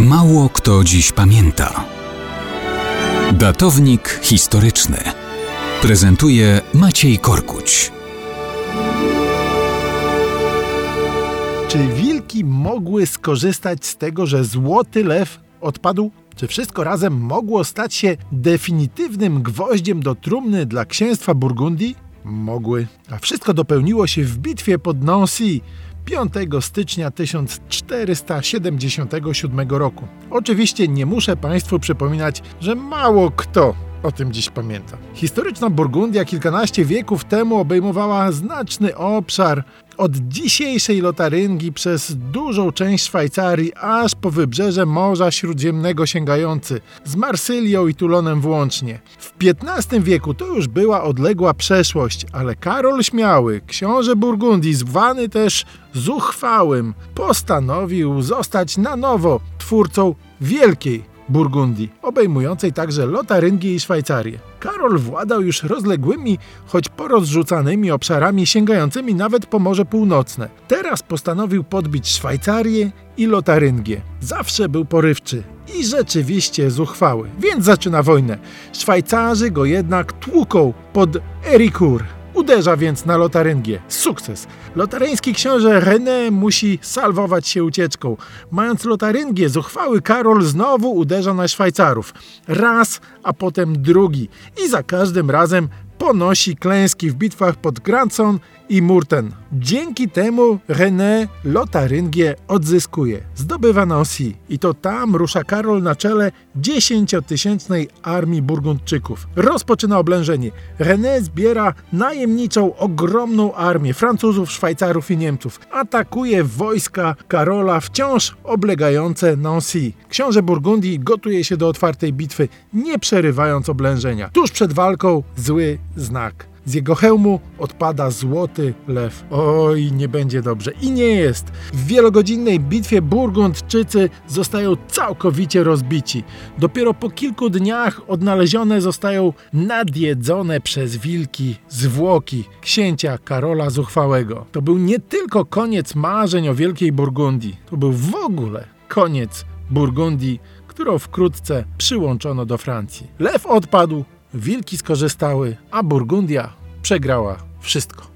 Mało kto dziś pamięta. Datownik historyczny prezentuje Maciej Korkuć. Czy wilki mogły skorzystać z tego, że złoty lew odpadł? Czy wszystko razem mogło stać się definitywnym gwoździem do trumny dla księstwa Burgundii? Mogły. A wszystko dopełniło się w bitwie pod Nancy 5 stycznia 1477 roku. Oczywiście nie muszę Państwu przypominać, że mało kto o tym dziś pamięta. Historyczna Burgundia kilkanaście wieków temu obejmowała znaczny obszar od dzisiejszej Lotaryngii przez dużą część Szwajcarii aż po wybrzeże Morza Śródziemnego sięgający, z Marsylią i Tulonem włącznie. W XV wieku to już była odległa przeszłość, ale Karol Śmiały, książę Burgundii, zwany też Zuchwałym, postanowił zostać na nowo twórcą wielkiej Burgundii, obejmującej także Lotaryngię i Szwajcarię. Karol władał już rozległymi, choć porozrzucanymi obszarami sięgającymi nawet po Morze Północne. Teraz postanowił podbić Szwajcarię i Lotaryngię. Zawsze był porywczy i rzeczywiście zuchwały, więc zaczyna wojnę. Szwajcarzy go jednak tłuką pod Ericourt. Uderza więc na Lotaryngię. Sukces. Lotaryński książę René musi salwować się ucieczką. Mając Lotaryngię, zuchwały Karol znowu uderza na Szwajcarów. Raz, a potem drugi. I za każdym razem ponosi klęski w bitwach pod Grandson i Murten. Dzięki temu René Lotaryngię odzyskuje. Zdobywa Nancy i to tam rusza Karol na czele dziesięciotysięcznej armii Burgundczyków. Rozpoczyna oblężenie. René zbiera najemniczą, ogromną armię Francuzów, Szwajcarów i Niemców. Atakuje wojska Karola wciąż oblegające Nancy. Książę Burgundii gotuje się do otwartej bitwy, nie przerywając oblężenia. Tuż przed walką zły znak. Z jego hełmu odpada złoty lew. Oj, nie będzie dobrze. I nie jest. W wielogodzinnej bitwie Burgundczycy zostają całkowicie rozbici. Dopiero po kilku dniach odnalezione zostają nadjedzone przez wilki zwłoki księcia Karola Zuchwałego. To był nie tylko koniec marzeń o Wielkiej Burgundii, to był w ogóle koniec Burgundii, którą wkrótce przyłączono do Francji. Lew odpadł, wilki skorzystały, a Burgundia przegrała wszystko.